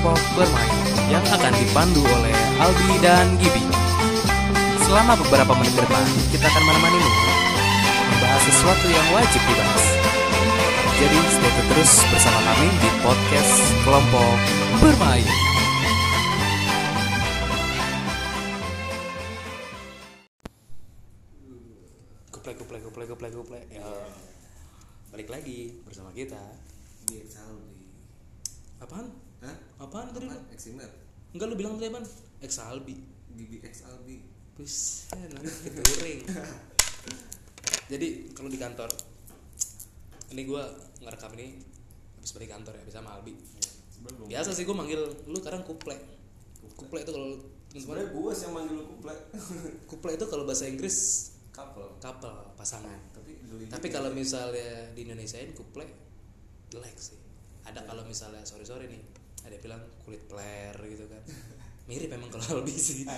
kelompok bermain yang akan dipandu oleh Albi dan Gibi. Selama beberapa menit ke depan, kita akan menemanimu membahas sesuatu yang wajib dibahas. Jadi stay tune terus bersama kami di podcast kelompok bermain. Kuplek, kuplek, kuplek, kuplek, kuplek. Ya, balik lagi bersama kita. Biar Salbi. Apaan? Hah? Apaan tadi? lu? Eximer. Enggak lu bilang tadi apaan? Exalbi. BBX Albi. Buset, nanti keturing. Jadi kalau di kantor, ini gue ngerekam ini habis balik kantor ya, bisa sama Albi. Biasa sih gue manggil lu sekarang kuple. Kuple itu kalau Sebenarnya gue sih yang manggil lu kuplek. kuple itu kalau bahasa Inggris Couple. couple pasangan. Tapi geli Tapi juga. kalau misalnya di Indonesiain kuple jelek sih. Ada kalau misalnya sorry sorry nih, ada yang bilang kulit player gitu kan. Mirip memang kalau Albi sih.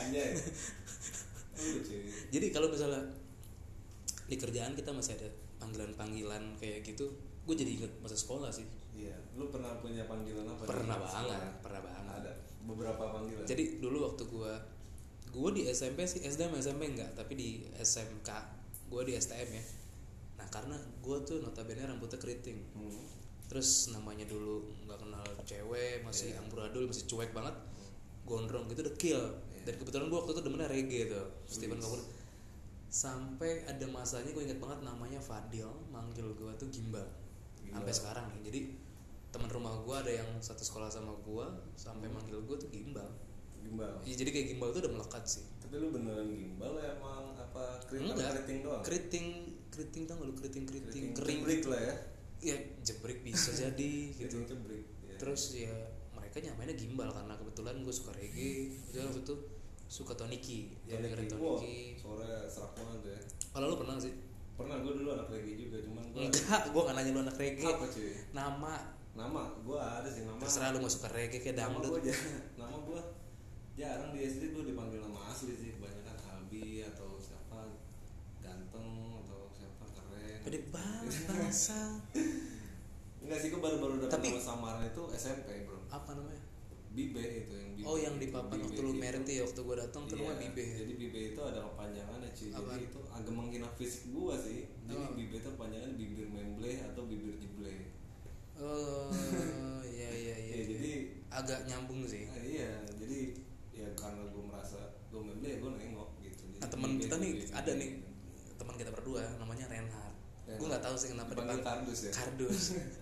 Jadi kalau misalnya di kerjaan kita masih ada panggilan-panggilan kayak gitu, gue jadi inget masa sekolah sih. Iya, lu pernah punya panggilan apa? Pernah banget, sekolah? pernah banget. Ada beberapa panggilan. Jadi dulu waktu gue gue di SMP sih SD sama SMP enggak, tapi di SMK gue di STM ya. Nah karena gue tuh notabene rambutnya keriting, Hmm. Terus namanya dulu nggak kenal cewek, masih Iya. amburadul, masih cuek banget, gondrong gitu dekil. Iya. Dan kebetulan gue waktu itu demennya reggae tuh, Stephen Wis. Cover. Sampai ada masanya gue inget banget namanya Fadil, manggil gue tuh Gimbal. Gimbal. Sampai sekarang nih. Jadi teman rumah gue ada yang satu sekolah sama gue, sampai Hmm. manggil gue tuh Gimbal. Gimbal. Ya, jadi kayak gimbal tuh udah melekat sih. Tapi lu beneran gimbal ya emang apa keriting Enggak. keriting doang? Keriting, keriting tau gak lu keriting keriting kering. jebrik lah ya. Ya jebrik bisa jadi gitu. Jebrik. ya. Terus ya mereka nyamainnya gimbal karena kebetulan gue suka reggae. Jadi waktu itu suka Toniki. Dia Tony. Wah, Toniki. Sore serak banget ya. Kalau lu pernah sih? Pernah gue dulu anak reggae juga, cuman gue Enggak, gue gak nanya lu anak reggae. apa cuy? Nama Nama gue ada sih nama. terserah lu mau suka reggae kayak nama dangdut. gue nama gue jarang di SD gue dipanggil nama asli sih kebanyakan Albi atau siapa ganteng atau siapa keren Gede banget masa. Enggak sih gue baru-baru dapet Tapi- nama samaran itu SMP bro Apa namanya? Bibe itu yang Bibe Oh yang di papan waktu lu merit ya waktu gue datang ke rumah Iya, Bibe. jadi Bibe itu ada kepanjangannya cuy jadi itu agak menghina fisik gue sih jadi Oh. Bibe itu panjangan bibir memble atau bibir jeble Oh iya iya iya. Ya, jadi agak nyambung sih. Nah, iya jadi ya karena gue merasa gue memble ya gue nengok gitu Jadi Nah teman kita nih ada nih teman kita berdua namanya Reinhard. Gue nggak tahu sih kenapa dipanggil kardus ya kardus.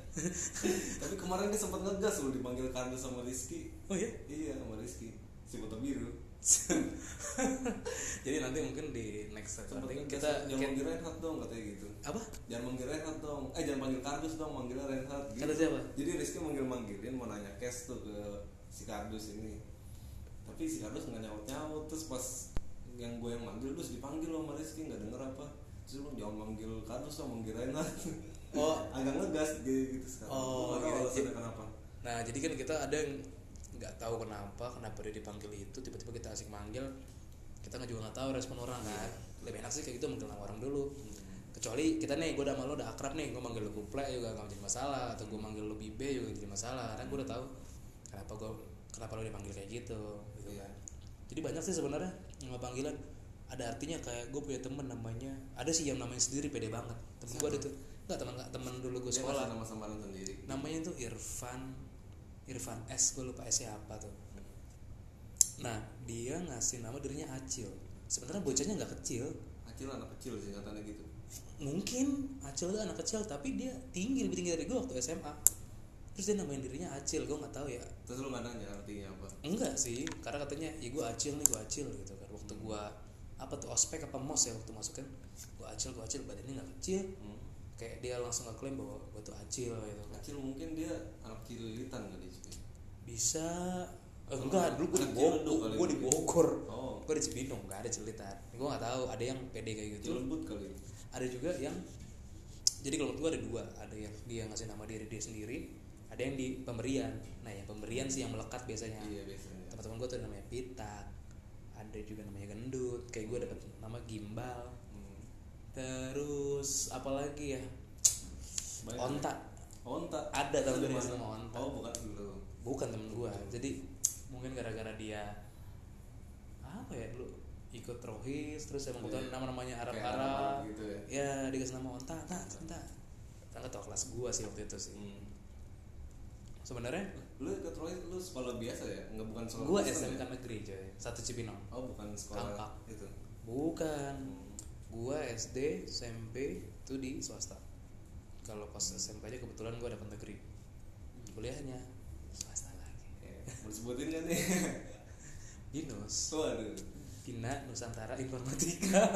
Tapi kemarin dia sempat ngegas loh dipanggil kardus sama Rizky. oh iya. Iya sama Rizky. Si foto biru. Jadi nanti mungkin di next Sempat recording kita jangan manggil Reinhardt dong katanya gitu. apa? Jangan manggil Reinhardt dong. Eh jangan panggil kardus dong, manggilnya Reinhardt gitu. Kata siapa? Jadi Rizky manggil manggilin mau nanya cash tuh ke si kardus ini. Tapi si kardus nggak nyaut nyaut terus pas yang gue yang manggil terus dipanggil sama Rizky nggak denger apa. Terus lu jangan manggil kardus dong, manggil Reinhardt. Oh. agak ngegas gitu, gitu sekarang. Oh, nggak tahu gitu. alasannya kenapa. Nah jadi kan kita ada yang nggak tahu kenapa kenapa dia dipanggil itu tiba-tiba kita asik manggil kita nggak juga nggak tahu respon orang. Kan lebih enak sih kayak gitu manggil nama orang dulu. Kecuali kita nih gue udah sama lo udah akrab nih gue manggil lo kuple juga nggak jadi masalah atau gue manggil lo bibe juga nggak jadi masalah kan gue udah tahu kenapa gue kenapa lo dipanggil kayak gitu gitu kan. Jadi banyak sih sebenarnya nama panggilan. Ada artinya kayak gue punya temen namanya ada sih yang namanya sendiri pede banget. Temen gue ada tuh nggak teman nggak temen dulu gue sekolah. nama samaran sendiri. namanya tuh Irfan Irfan S gue lupa S nya apa tuh. Nah dia ngasih nama dirinya Acil. Sebenarnya bocahnya nggak kecil. Acil anak kecil sih katanya gitu. mungkin Acil tuh anak kecil tapi dia tinggi lebih tinggi dari gue waktu SMA terus dia namain dirinya Acil gue nggak tahu ya. Terus lu nggak nanya artinya apa? enggak sih karena katanya ya gue Acil nih gue Acil gitu kan. Waktu gue apa tuh ospek apa mos ya waktu masuk kan? Gue Acil gue Acil badannya nggak kecil. Hmm. Kayak dia langsung ngeklaim bahwa gue tuh Acil gitu kan Acil mungkin dia anak cililitan kali sih. bisa eh, enggak dulu gue di Bogor gue di. Bogor Oh, gue di Cibinong nggak ada celitan gue nggak tahu ada yang pede kayak gitu cilebut kali. ada juga yang jadi kalau gue ada dua ada yang dia ngasih nama diri dia sendiri ada yang di pemberian nah yang pemberian sih yang melekat biasanya Iya biasanya. teman-teman gue tuh namanya Pitak ada juga namanya gendut kayak gue dapet nama gimbal. Terus apalagi ya Banyak. onta Onta. ada dari mana? nama onta Oh bukan dulu. bukan temen gua jadi mungkin gara-gara dia apa ya lu ikut rohis terus emang kebetulan Iya. nama-namanya Kayak Arab-Arab Arab-Arab gitu ya. ya dikasih nama onta onta onta kan ketua kelas gua sih waktu itu sih Hmm. sebenarnya lu ikut Roy lu sekolah biasa ya nggak bukan sekolah gua Kristen SMK ya? negeri coy satu Cibinong oh bukan sekolah Kampak. itu bukan Hmm. Gua SD SMP itu di swasta. Kalau pas SMP aja kebetulan gua dapat negeri. Kuliahnya swasta lagi. Ya, mau sebutin kan nih? Binus. Waduh. Bina Nusantara Informatika.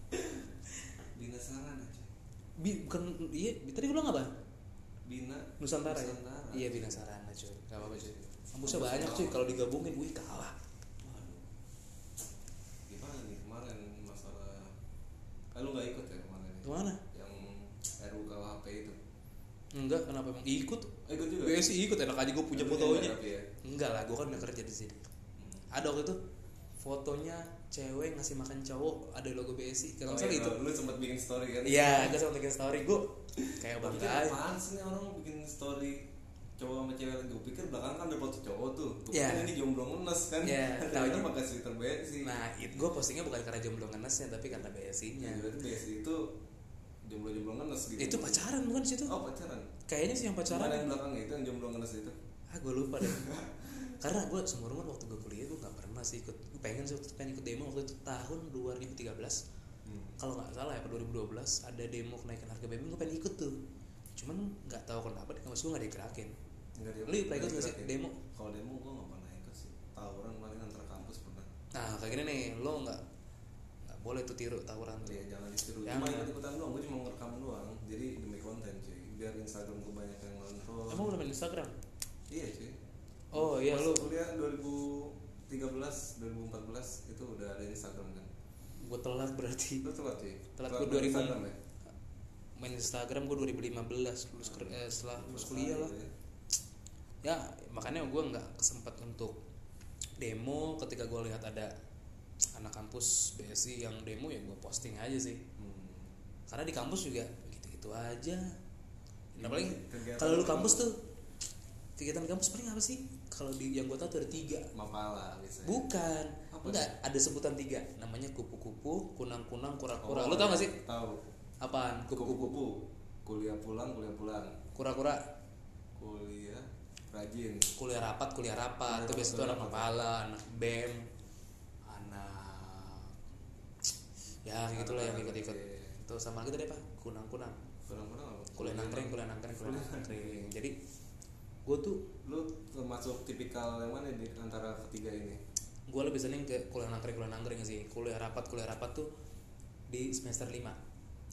Bina Sarana Bi, bukan iya tadi gue bilang apa? Bina Nusantara, ya? Nusantara. iya Bina Sarana cuy. Gak apa-apa cuy. Kampusnya banyak cuy. kalau digabungin wih kalah Waduh. gimana nih kemarin masalah lu nggak ikut ya kemarin ke mana? Yang RUKHP itu. Enggak kenapa emang? Ikut. Eh, ikut juga? BSI ikut. Enak aja gue punya fotonya ya. enggak lah gue kan udah kerja di sini. Hmm. ada waktu itu fotonya cewek ngasih makan cowok ada logo BSI kalau Oh, salah iya, itu. lu sempat bikin story kan? Iya gue sama bikin story. Gue kayak bangga aja. apaan sih nih orang bikin story cowok sama cewek lagi gue pikir belakang kan ada foto cowok tuh. Gue Iya. pikir ini jomblo ngenes kan. Iya, ternyata taunya- pakai sweater BSI nah itu gue postingnya bukan karena jomblo ngenesnya tapi karena BSI nya Jadi berarti BSI itu jomblo-jomblo ngenes gitu. Itu pacaran bukan sih itu oh pacaran. Kayaknya sih yang Mana pacaran. yang belakang itu yang jomblo ngenes itu? Ah gue lupa deh. Karena gue seumur umur waktu gue kuliah gue nggak pernah sih ikut. Gue pengen sih pengen ikut demo waktu itu tahun 2013 hmm. kalau nggak salah ya pada 2012 ada demo kenaikan harga BBM gue pengen ikut tuh. Cuman nggak tahu kenapa di kampus gue nggak digerakin Enggak dia Lu ikut nggak sih? demo? kalau demo gue nggak pernah ikut sih. Tawuran paling antar kampus pernah. Nah kayak gini nih lo nggak nggak boleh tuh tiru tawuran tuh. Ya jangan ditiru. Jangan. cuma ikut ikutan doang gue cuma ngerekam doang. Jadi demi konten cuy. Biar Instagram gue banyak yang nonton. Emang lo main Instagram? Iya cuy. Oh iya lo kuliah 2013 2014 itu udah ada Instagram kan? Gue telat berarti. Lu telat cuy? Telat main gua 2000. Instagram ya? Main Instagram gue 2015 lulus ker- eh, setelah lulus kuliah lah. Gitu ya. Ya makanya gue nggak kesempet untuk demo ketika gue lihat ada anak kampus BSI yang demo ya gue posting aja sih. Hmm. karena di kampus juga gitu-gitu aja. Nah Ini paling kalau lu kampus tuh kegiatan kampus paling apa sih? Kalau di yang gue tahu tuh ada tiga. Mapala biasanya. Bukan. Apa enggak ada sebutan tiga. Namanya kupu-kupu kunang-kunang kura-kura. Oh, lu tau gak iya. tahu. Apaan? Kupu-kupu. Kuliah pulang kuliah pulang. Kura-kura. Kuliah rajin. Kuliah rapat kuliah rapat. Itu tuh rapat, anak mapala anak bem anak ya gitulah yang ikut-ikut. itu sama kita deh pak kunang-kunang. Pulang-pulang apa? Kuliah nangkring kuliah nangkring kuliah nangkring. jadi gue tuh lu termasuk tipikal yang mana di antara ketiga ini? gue lebih seneng ke kuliah nangkring kuliah nangkring sih. Kuliah rapat kuliah rapat tuh di semester 5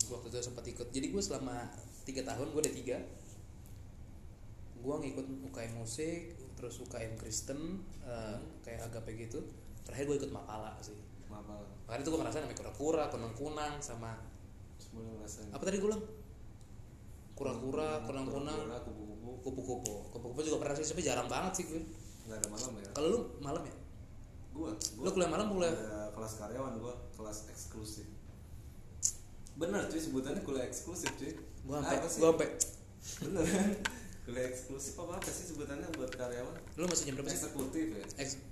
waktu itu sempat ikut. Jadi gue selama tiga tahun gue ada tiga gue ngikut UKM musik terus UKM Kristen eh, kayak agape gitu. Terakhir gue ikut Mapala sih. Mapala. Makanya itu gue ngerasa namanya kura-kura kunang-kunang sama apa tadi gue bilang? Kura-kura kunang-kunang. kupu-kupu. Kupu-kupu. Kupu-kupu juga pernah sih tapi jarang banget sih gue nggak ada malam ya? Kalau lu malam ya? Gua, Lu kuliah malam kuliah? kelas karyawan gua kelas eksklusif. Bener cuy sebutannya kuliah eksklusif cuy. Gue sampai Apa sih? gue sampai bener kan kuliah eksklusif apa apa sih sebutannya buat karyawan? Lu jam berapa sih? Eksekutif ya. Eks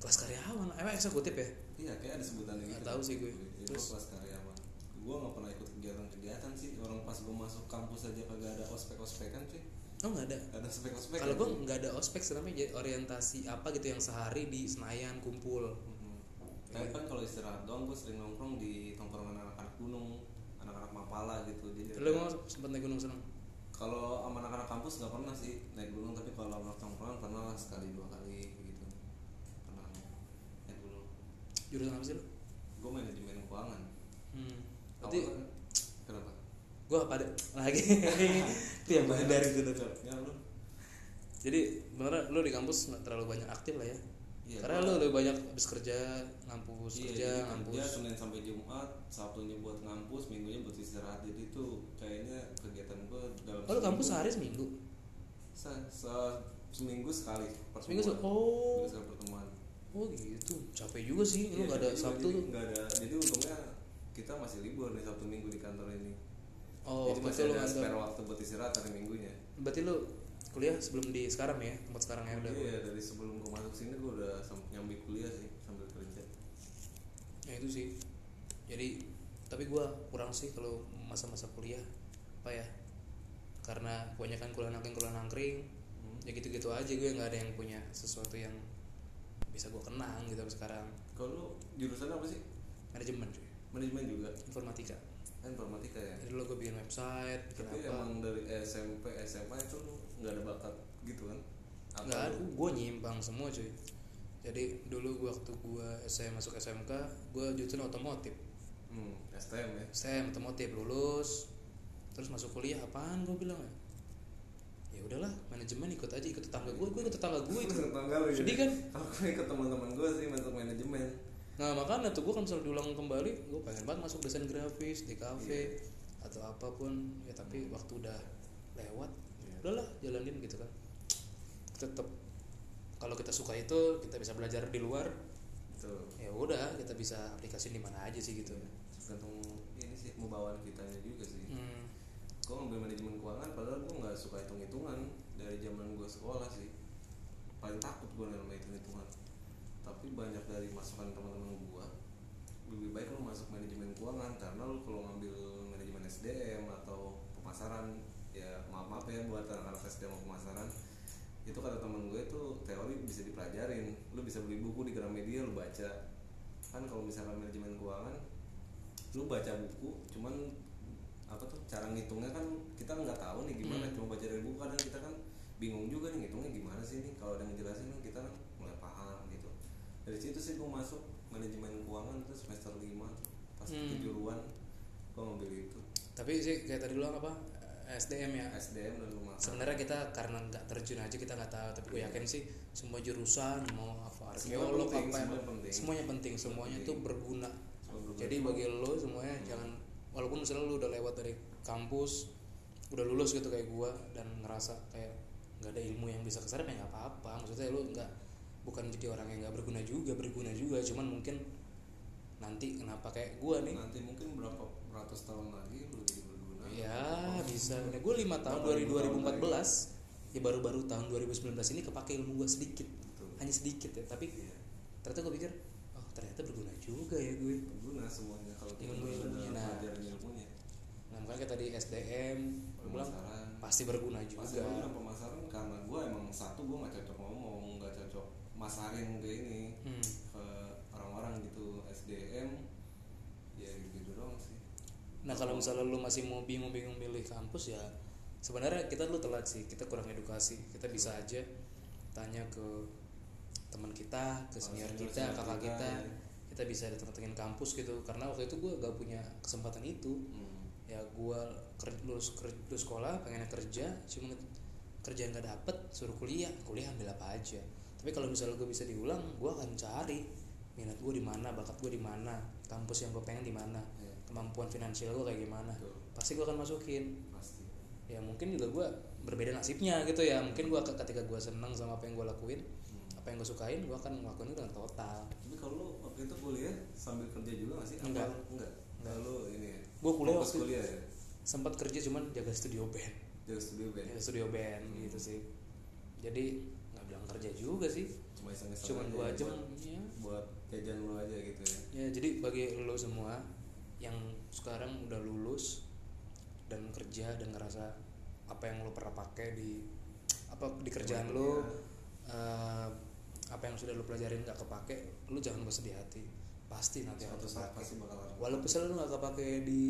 kelas karyawan. Emang eksekutif ya? Iya kayak ada sebutannya Nggak gitu tahu sih gue. Itu Terus? kelas karyawan. Gua nggak pernah ikut kegiatan-kegiatan sih. Orang pas gua masuk kampus aja kagak ada ospek-ospekan cuy. Oh nggak ada? Gak ada ospek-ospek kalau ya, gue nggak ada ospek sih jadi orientasi apa gitu yang sehari di Senayan kumpul. Mhm. Tapi kan kalau istirahat doang gue sering nongkrong di tongkrongan anak-anak gunung, anak-anak mapala gitu. Jadi lu emang sempet naik gunung seneng kalau sama anak-anak kampus nggak pernah sih naik gunung, tapi kalau sama tongkrongan pernah lah sekali dua kali gitu. Pernah naik gunung. jurusan apa sih lu Gue manajemen keuangan. hmm. berarti Awalnya- kenapa? gue apa ada lagi itu yang menghindari itu tuh Ya lu. jadi beneran lu di kampus nggak terlalu banyak aktif lah ya Iya, karena lu lebih banyak habis kerja ngampus Iya, kerja jadi ngampus. kerja Senin sampai Jumat, Sabtunya buat ngampus, Minggunya buat istirahat. Jadi itu kayaknya kegiatan gue dalam oh lu kampus sehari seminggu? Se- se- seminggu sekali pertemuan. seminggu se oh. Sekali pertemuan. oh gitu. Capek juga sih lu Iya, nggak ada jadi sabtu jadi tuh. nggak ada jadi untungnya kita masih libur nih sabtu minggu di kantor ini. Oh jadi masih lu ada spare waktu buat istirahat hari minggunya. Berarti lu kuliah sebelum di sekarang ya tempat sekarang ya udah. Iya dari sebelum gue masuk sini gue udah nyambi kuliah sih sambil kerja. Ya itu sih. Jadi tapi gua kurang sih kalau masa-masa kuliah. Apa ya? Karena kebanyakan kuliah nangkring kuliah nangkring Hmm. ya gitu-gitu aja gue nggak ada yang punya sesuatu yang bisa gue kenang gitu sekarang. Kalau jurusan apa sih? Manajemen cuy. Manajemen juga? Informatika. Informatika ya? Jadi lo gue bikin website bikin tapi apa. emang dari SMP SMA itu lu nggak ada gitu kan. Atau nggak ada. gue nyimpang semua cuy. Jadi dulu gua waktu gue SM masuk SMK gue jurusan otomotif. Hmm, STM ya? STM otomotif lulus. Terus masuk kuliah apaan gue bilang ya? Ya udahlah manajemen ikut aja ikut tetangga gue gue ikut tetangga gue itu Tetangga lu ya? sedih kan? Kalau gue ikut teman-teman gue sih masuk manajemen. Nah makanya tuh gue kalau misalnya diulang kembali gue pengen banget masuk desain grafis di kafe atau apa pun. Ya tapi waktu udah lewat Iya. udahlah jalanin gitu kan tetap kalau kita suka itu kita bisa belajar di luar. Itu ya udah kita bisa aplikasi di mana aja sih gitu. Tergantung ini sih mau bawaan kitanya juga sih. Hmm. gue ngambil manajemen keuangan padahal gue nggak suka hitung hitungan dari zaman gue sekolah sih. Paling takut gue sama hitung hitungan tapi banyak dari masukan teman-teman gue lebih baik lo masuk manajemen keuangan karena lo kalau ngambil manajemen SDM atau pemasaran ya maaf maaf ya buat anak-anak SDM atau pemasaran itu kata temen gue itu teori bisa dipelajarin. Lo bisa beli buku di Gramedia lo baca. Kan kalau misalnya manajemen keuangan lu baca buku cuman apa tuh cara ngitungnya kan kita nggak tahu nih gimana Hmm. cuma baca dari buku. Kadang kita kan bingung juga nih ngitungnya gimana sih nih. Kalau ada yang ngejelasin kan kita kan mulai paham gitu. Dari situ sih gue masuk manajemen keuangan itu semester 5 tuh pas Hmm. kejuruan gue ngambil itu. Tapi sih kayak tadi bilang apa SDM ya. SDM dan rumah sebenarnya kita karena nggak terjun aja kita nggak tahu tapi gue yakin sih semua jurusan mau apa arkeolog apa semua apa, penting. semuanya penting semuanya penting. tuh berguna. Semua jadi bagi lo semuanya jangan walaupun misalnya lo udah lewat dari kampus udah lulus gitu kayak gua dan ngerasa kayak nggak ada ilmu yang bisa ke sana ya nggak apa-apa. Maksudnya lo nggak bukan jadi orang yang nggak berguna juga berguna juga. Cuman mungkin nanti kenapa kayak gua nih? Nanti mungkin berapa ratus tahun lagi lu bisa. Nah, gue lima tahun dari ribu tahun 2014 ya baru-baru tahun 2019 ini kepake ilmu gue sedikit. Betul. hanya sedikit ya tapi Iya. ternyata gue pikir oh ternyata berguna juga ya gue berguna semuanya kalau kita Ilmu- ilmunya, nah. ilmunya. Nah makanya kayak tadi SDM gue bilang pemasaran. pasti berguna juga. gue bilang pemasaran karena gue emang satu gue nggak cocok ngomong nggak cocok masarin ke ini. Hmm. ke orang-orang gitu. SDM ya gitu doang sih nah kalau misalnya lu masih mau bingung-bingung milih kampus ya sebenarnya kita lu telat sih. Kita kurang edukasi. Kita bisa aja tanya ke teman kita ke senior kita kakak kita, kita. ya. kita bisa datengin kampus gitu. Karena waktu itu gue gak punya kesempatan itu. Hmm. ya gue lulus, lulus sekolah pengen kerja cuma kerjaan gak dapet suruh kuliah. Kuliah ambil apa aja. Tapi kalau misalnya gue bisa diulang gue akan cari minat gue di mana bakat gue di mana kampus yang gue pengen di mana Iya. kemampuan finansial gue kayak gimana Betul. pasti gue akan masukin. Pasti. Ya mungkin juga gue berbeda nasibnya gitu ya. Mungkin gue ketika gue seneng sama apa yang gue lakuin Hmm. apa yang gue sukain gue akan ngelakuin itu dengan total. Tapi kalau lu waktu itu kuliah sambil kerja juga gak sih? Apa- Enggak. enggak. Enggak. lu ini ya Gua kuliah waktu- kuliah ya? sempat kerja cuman jaga studio band. Jaga studio band. Jaga studio band Hmm. gitu sih. Jadi nggak bilang kerja juga sih. Cuma iseng-iseng cuman dua jam buat, ya buat jajan lu aja gitu ya. Ya jadi bagi lo semua yang sekarang udah lulus dan kerja dan ngerasa apa yang lo pernah pakai di apa di kerjaan Iya. lo eh, apa yang sudah lo pelajarin nggak kepake lo jangan bersedih hati. Pasti nanti akan suatu saat kepake. pasti bakal ada. Walaupun misalnya lo nggak kepake di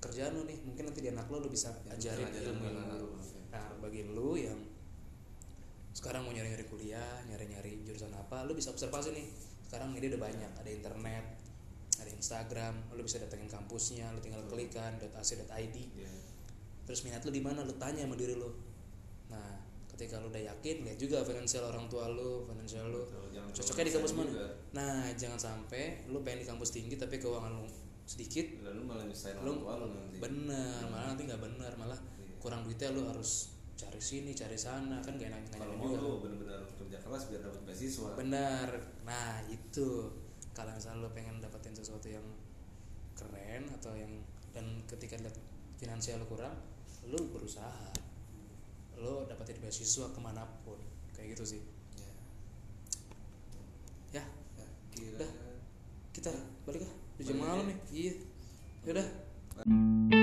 kerjaan lo nih mungkin nanti di anak lo lo bisa Ya, ajarin ilmu ilmu. lo, nah bagi lo yang sekarang mau nyari-nyari kuliah nyari-nyari jurusan apa lo bisa observasi nih sekarang ini udah banyak. Ada internet ada Instagram lo bisa datengin kampusnya lo tinggal klik kan .ac.id Iya. terus minat lo di mana? Lo tanya sama diri lo nah ketika lo udah yakin lihat juga finansial orang tua lo finansial lo cocoknya di kampus mana? juga. nah jangan sampai lo pengen di kampus tinggi tapi keuangan lo sedikit dan lu malah nyusahin lo orang tua lu nanti. bener malah nanti nggak bener malah Iya. kurang duitnya lo harus cari sini cari sana kan gak enak kalau mau juga lu bener-bener kerja keras biar dapat beasiswa. Bener. Nah itu. Kalau misalnya lo pengen dapetin sesuatu yang keren atau yang dan ketika lihat finansial lo kurang lo berusaha. Lo dapetin beasiswa ke mana pun. Kayak gitu sih. Ya, ya. Ya kira Udah. kita balik ah. Udah jam malam ya? nih. Iya. Yaudah Bye.